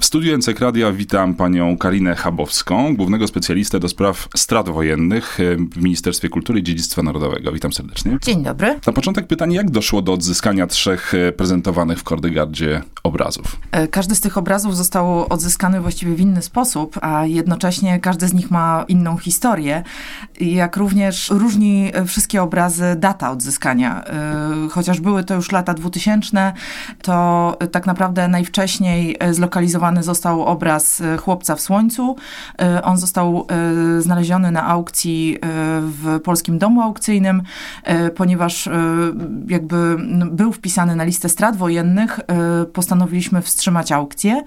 W studiu NCK Radia witam panią Karinę Chabowską, głównego specjalistę do spraw strat wojennych w Ministerstwie Kultury i Dziedzictwa Narodowego. Witam serdecznie. Dzień dobry. Na początek pytanie, jak doszło do odzyskania trzech e, prezentowanych w Kordygardzie obrazów? E, każdy z tych obrazów został odzyskany właściwie w inny sposób, a jednocześnie każdy z nich ma inną historię, jak również różni e, wszystkie obrazy data odzyskania. Chociaż były to już lata 2000, to tak naprawdę najwcześniej został obraz e, Chłopca w Słońcu. E, on został e, znaleziony na aukcji w Polskim Domu Aukcyjnym, ponieważ jakby był wpisany na listę strat wojennych, postanowiliśmy wstrzymać aukcję.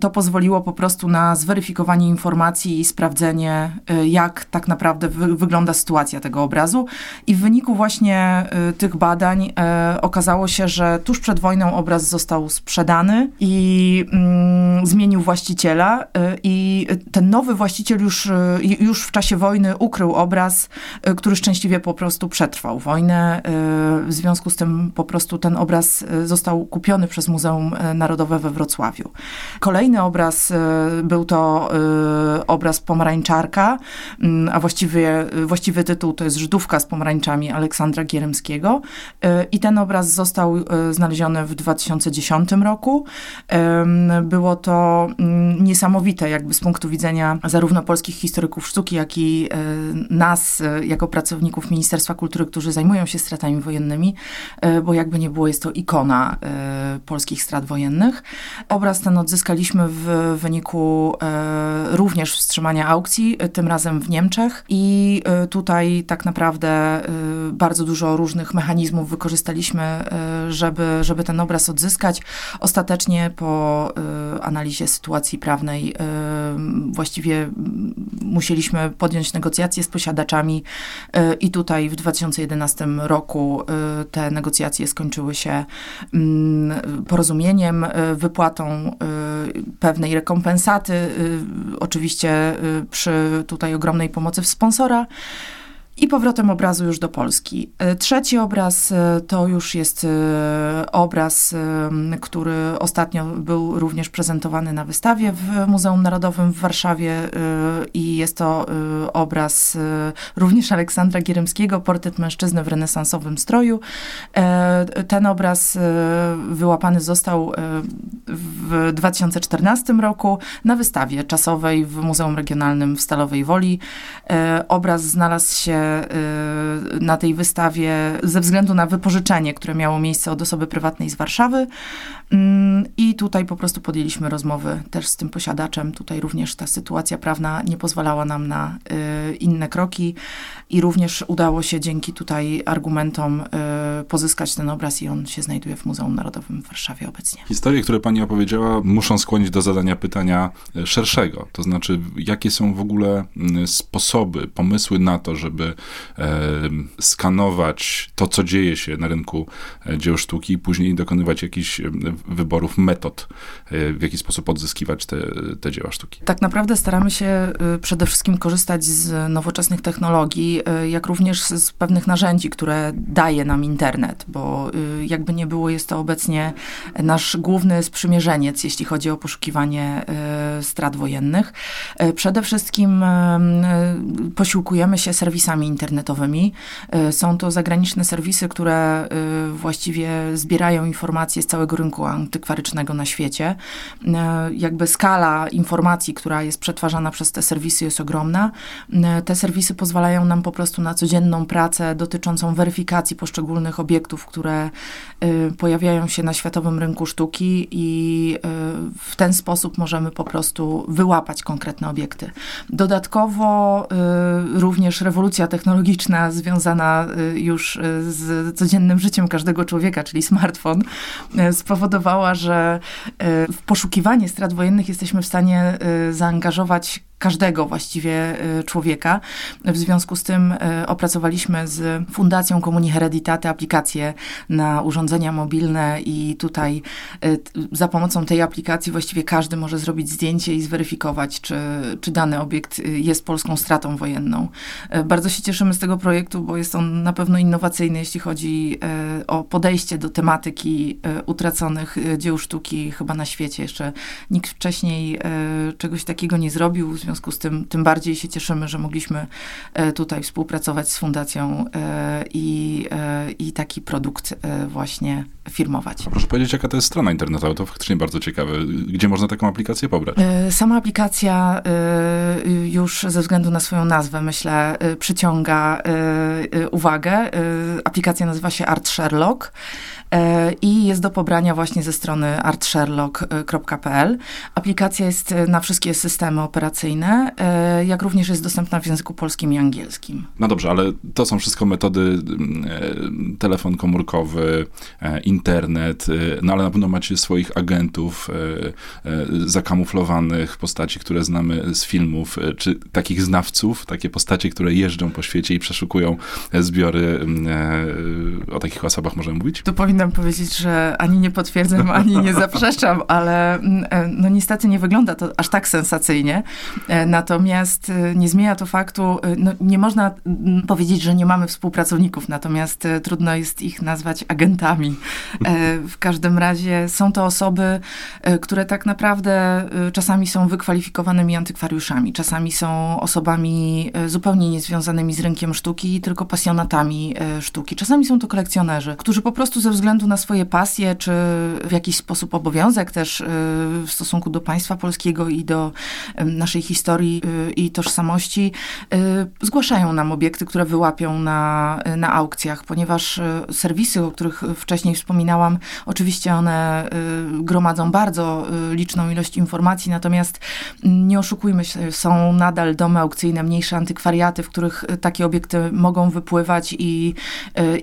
To pozwoliło po prostu na zweryfikowanie informacji i sprawdzenie, jak tak naprawdę wy wygląda sytuacja tego obrazu. I w wyniku właśnie tych badań okazało się, że tuż przed wojną obraz został sprzedany i Mm, zmienił właściciela y, i ten nowy właściciel już, y, już w czasie wojny ukrył obraz, y, który szczęśliwie po prostu przetrwał wojnę. W związku z tym po prostu ten obraz został kupiony przez Muzeum Narodowe we Wrocławiu. Kolejny obraz był to obraz Pomarańczarka, mm, a właściwie, właściwy tytuł to jest Żydówka z pomarańczami Aleksandra Gierymskiego. I ten obraz został znaleziony w 2010 roku. Było to mm, niesamowite jakby z punktu widzenia zarówno polskich historyków sztuki, jak i e, nas e, jako pracowników Ministerstwa Kultury, którzy zajmują się stratami wojennymi, e, bo jakby nie było, jest to ikona polskich strat wojennych. Obraz ten odzyskaliśmy w wyniku również wstrzymania aukcji, tym razem w Niemczech i tutaj tak naprawdę bardzo dużo różnych mechanizmów wykorzystaliśmy, żeby, żeby ten obraz odzyskać. Ostatecznie po analizie sytuacji prawnej właściwie musieliśmy podjąć negocjacje z posiadaczami y, i tutaj w 2011 roku y, te negocjacje skończyły się mm, porozumieniem, y, wypłatą pewnej rekompensaty, oczywiście przy tutaj ogromnej pomocy w sponsora i powrotem obrazu już do Polski. E, trzeci obraz e, to już jest e, obraz, który ostatnio był również prezentowany na wystawie w Muzeum Narodowym w Warszawie i jest to obraz również Aleksandra Gierymskiego, portret mężczyzny w renesansowym stroju. Ten obraz wyłapany został w 2014 roku na wystawie czasowej w Muzeum Regionalnym w Stalowej Woli. Obraz znalazł się na tej wystawie ze względu na wypożyczenie, które miało miejsce od osoby prywatnej z Warszawy. Mm, I tutaj po prostu podjęliśmy rozmowy też z tym posiadaczem. Tutaj również ta sytuacja prawna nie pozwalała nam na y, inne kroki i również udało się dzięki tutaj argumentom y, pozyskać ten obraz i on się znajduje w Muzeum Narodowym w Warszawie obecnie. Historie, które pani opowiedziała, muszą skłonić do zadania pytania szerszego. To znaczy, jakie są w ogóle sposoby, pomysły na to, żeby skanować to, co dzieje się na rynku e, dzieł sztuki i później dokonywać jakichś wyborów metod, e, w jaki sposób odzyskiwać te, te dzieła sztuki. Tak naprawdę staramy się przede wszystkim korzystać z nowoczesnych technologii, jak również z pewnych narzędzi, które daje nam internet, bo jakby nie było, jest to obecnie nasz główny sprzymierzeniec, jeśli chodzi o poszukiwanie strat wojennych. Przede wszystkim posiłkujemy się serwisami internetowymi. Są to zagraniczne serwisy, które właściwie zbierają informacje z całego rynku antykwarycznego na świecie. E, jakby skala informacji, która jest przetwarzana przez te serwisy jest ogromna. E, te serwisy pozwalają nam po prostu na codzienną pracę dotyczącą weryfikacji poszczególnych obiektów, które e, pojawiają się na światowym rynku sztuki i w ten sposób możemy po prostu wyłapać konkretne obiekty. Dodatkowo również rewolucja technologiczna związana już z codziennym życiem każdego człowieka, czyli smartfon, spowodowała, że w poszukiwanie strat wojennych jesteśmy w stanie zaangażować każdego właściwie człowieka. W związku z tym opracowaliśmy z Fundacją Komunii Hereditate aplikację na urządzenia mobilne i tutaj za pomocą tej aplikacji właściwie każdy może zrobić zdjęcie i zweryfikować, czy, czy dany obiekt jest polską stratą wojenną. Bardzo się cieszymy z tego projektu, bo jest on na pewno innowacyjny, jeśli chodzi o podejście do tematyki utraconych dzieł sztuki chyba na świecie. Jeszcze nikt wcześniej czegoś takiego nie zrobił, w związku z tym tym bardziej się cieszymy, że mogliśmy e, tutaj współpracować z fundacją e, i, i taki produkt właśnie firmować. Proszę powiedzieć, jaka to jest strona internetowa? To faktycznie bardzo ciekawe. Gdzie można taką aplikację pobrać? Sama aplikacja już ze względu na swoją nazwę, myślę, przyciąga uwagę. Aplikacja nazywa się Art Sherlock. E, i jest do pobrania właśnie ze strony artsherlock.pl. Aplikacja jest e, na wszystkie systemy operacyjne, e, jak również jest dostępna w języku polskim i angielskim. No dobrze, ale to są wszystko metody telefon komórkowy, internet, no ale na pewno macie swoich agentów zakamuflowanych, postaci, które znamy z filmów, czy takich znawców, takie postacie, które jeżdżą po świecie i przeszukują zbiory. O takich osobach możemy mówić? Tu powinno powinnam powiedzieć, że ani nie potwierdzam, ani nie zaprzeczam, ale mm, e, no niestety nie wygląda to aż tak sensacyjnie. E, natomiast e, nie zmienia to faktu, no nie można mm, powiedzieć, że nie mamy współpracowników, natomiast trudno jest ich nazwać agentami. W każdym razie są to osoby, które tak naprawdę czasami są wykwalifikowanymi antykwariuszami, czasami są osobami zupełnie niezwiązanymi z rynkiem sztuki, tylko pasjonatami sztuki. Czasami są to kolekcjonerzy, którzy po prostu ze względu względu na swoje pasje, czy w jakiś sposób obowiązek też y, w stosunku do państwa polskiego i do naszej historii y, i tożsamości, y, zgłaszają nam obiekty, które wyłapią na, na aukcjach, ponieważ serwisy, o których wcześniej wspominałam, oczywiście one gromadzą bardzo liczną ilość informacji, natomiast nie oszukujmy się, są nadal domy aukcyjne, mniejsze antykwariaty, w których takie obiekty mogą wypływać i,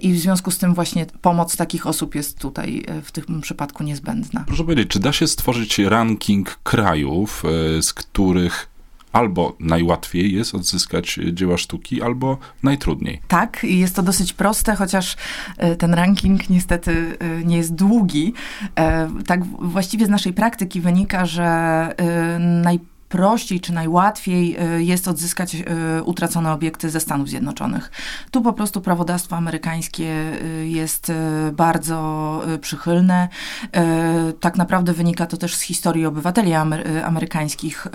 i w związku z tym właśnie pomoc takich osób osób jest tutaj e, w tym przypadku niezbędna. Proszę powiedzieć, czy da się stworzyć ranking krajów, e, z których albo najłatwiej jest odzyskać dzieła sztuki, albo najtrudniej. Tak, i jest to dosyć proste, chociaż e, ten ranking niestety nie jest długi. Tak właściwie z naszej praktyki wynika, że najpierw prościej czy najłatwiej y, jest odzyskać y, utracone obiekty ze Stanów Zjednoczonych. Tu po prostu prawodawstwo amerykańskie y, jest bardzo przychylne. Tak naprawdę wynika to też z historii obywateli amerykańskich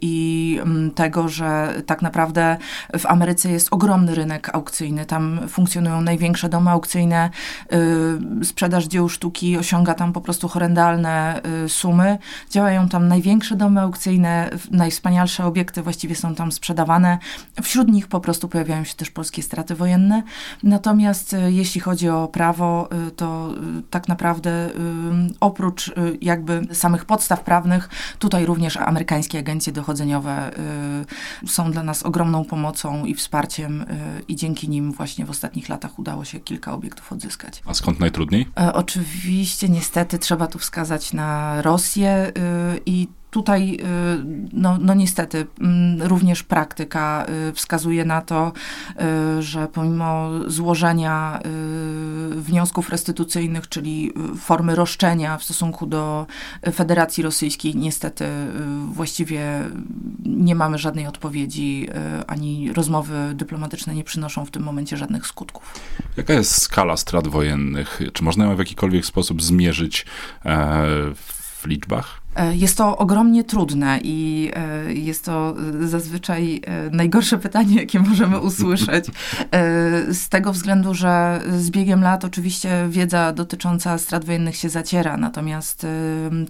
i mm, tego, że tak naprawdę w Ameryce jest ogromny rynek aukcyjny. Tam funkcjonują największe domy aukcyjne. Sprzedaż dzieł sztuki osiąga tam po prostu horrendalne sumy. Działają tam największe domy aukcyjne, najwspanialsze obiekty właściwie są tam sprzedawane. Wśród nich po prostu pojawiają się też polskie straty wojenne. Natomiast e, jeśli chodzi o prawo, e, to e, tak naprawdę oprócz jakby samych podstaw prawnych, tutaj również amerykańskie agencje dochodzeniowe są dla nas ogromną pomocą i wsparciem i dzięki nim właśnie w ostatnich latach udało się kilka obiektów odzyskać. A skąd najtrudniej? Oczywiście niestety trzeba tu wskazać na Rosję i tutaj, y, no, no niestety, mm, również praktyka y, wskazuje na to, y, że pomimo złożenia wniosków restytucyjnych, czyli formy roszczenia w stosunku do Federacji Rosyjskiej, niestety właściwie nie mamy żadnej odpowiedzi, ani rozmowy dyplomatyczne nie przynoszą w tym momencie żadnych skutków. Jaka jest skala strat wojennych? Czy można ją w jakikolwiek sposób zmierzyć e, w liczbach? E, jest to ogromnie trudne i e, jest to zazwyczaj e, najgorsze pytanie, jakie możemy usłyszeć. Z tego względu, że z biegiem lat oczywiście wiedza dotycząca strat wojennych się zaciera, natomiast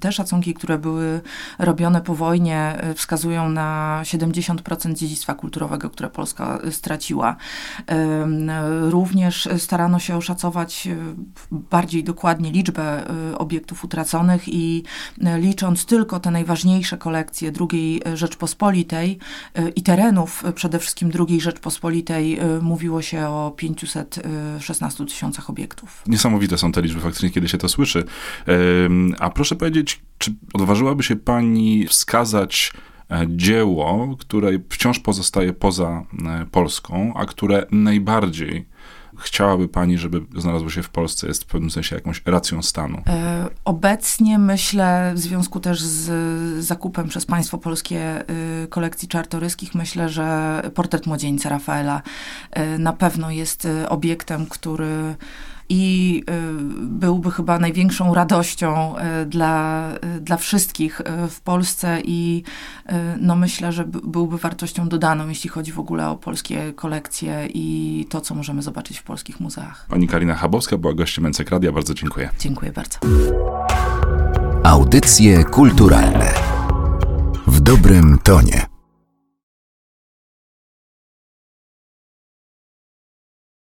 te szacunki, które były robione po wojnie, wskazują na 70% dziedzictwa kulturowego, które Polska straciła. Również starano się oszacować bardziej dokładnie liczbę obiektów utraconych i licząc tylko te najważniejsze kolekcje II Rzeczpospolitej e, i terenów e, przede wszystkim II Rzeczpospolitej, e, mówiło się o 516 tysiącach obiektów. Niesamowite są te liczby faktycznie, kiedy się to słyszy. A proszę powiedzieć, czy odważyłaby się pani wskazać e, dzieło, które wciąż pozostaje poza e, Polską, a które najbardziej chciałaby Pani, żeby znalazło się w Polsce, jest w pewnym sensie jakąś racją stanu? E, obecnie myślę, w związku też z zakupem przez państwo polskie y, kolekcji czartoryskich, myślę, że portret młodzieńca Rafaela y, na pewno jest y, obiektem, który i byłby chyba największą radością dla, dla wszystkich w Polsce i no myślę, że byłby wartością dodaną, jeśli chodzi w ogóle o polskie kolekcje i to, co możemy zobaczyć w polskich muzeach. Pani Karina Chabowska była gościem Mencek Radia. Bardzo dziękuję. Dziękuję bardzo. Audycje kulturalne w dobrym tonie.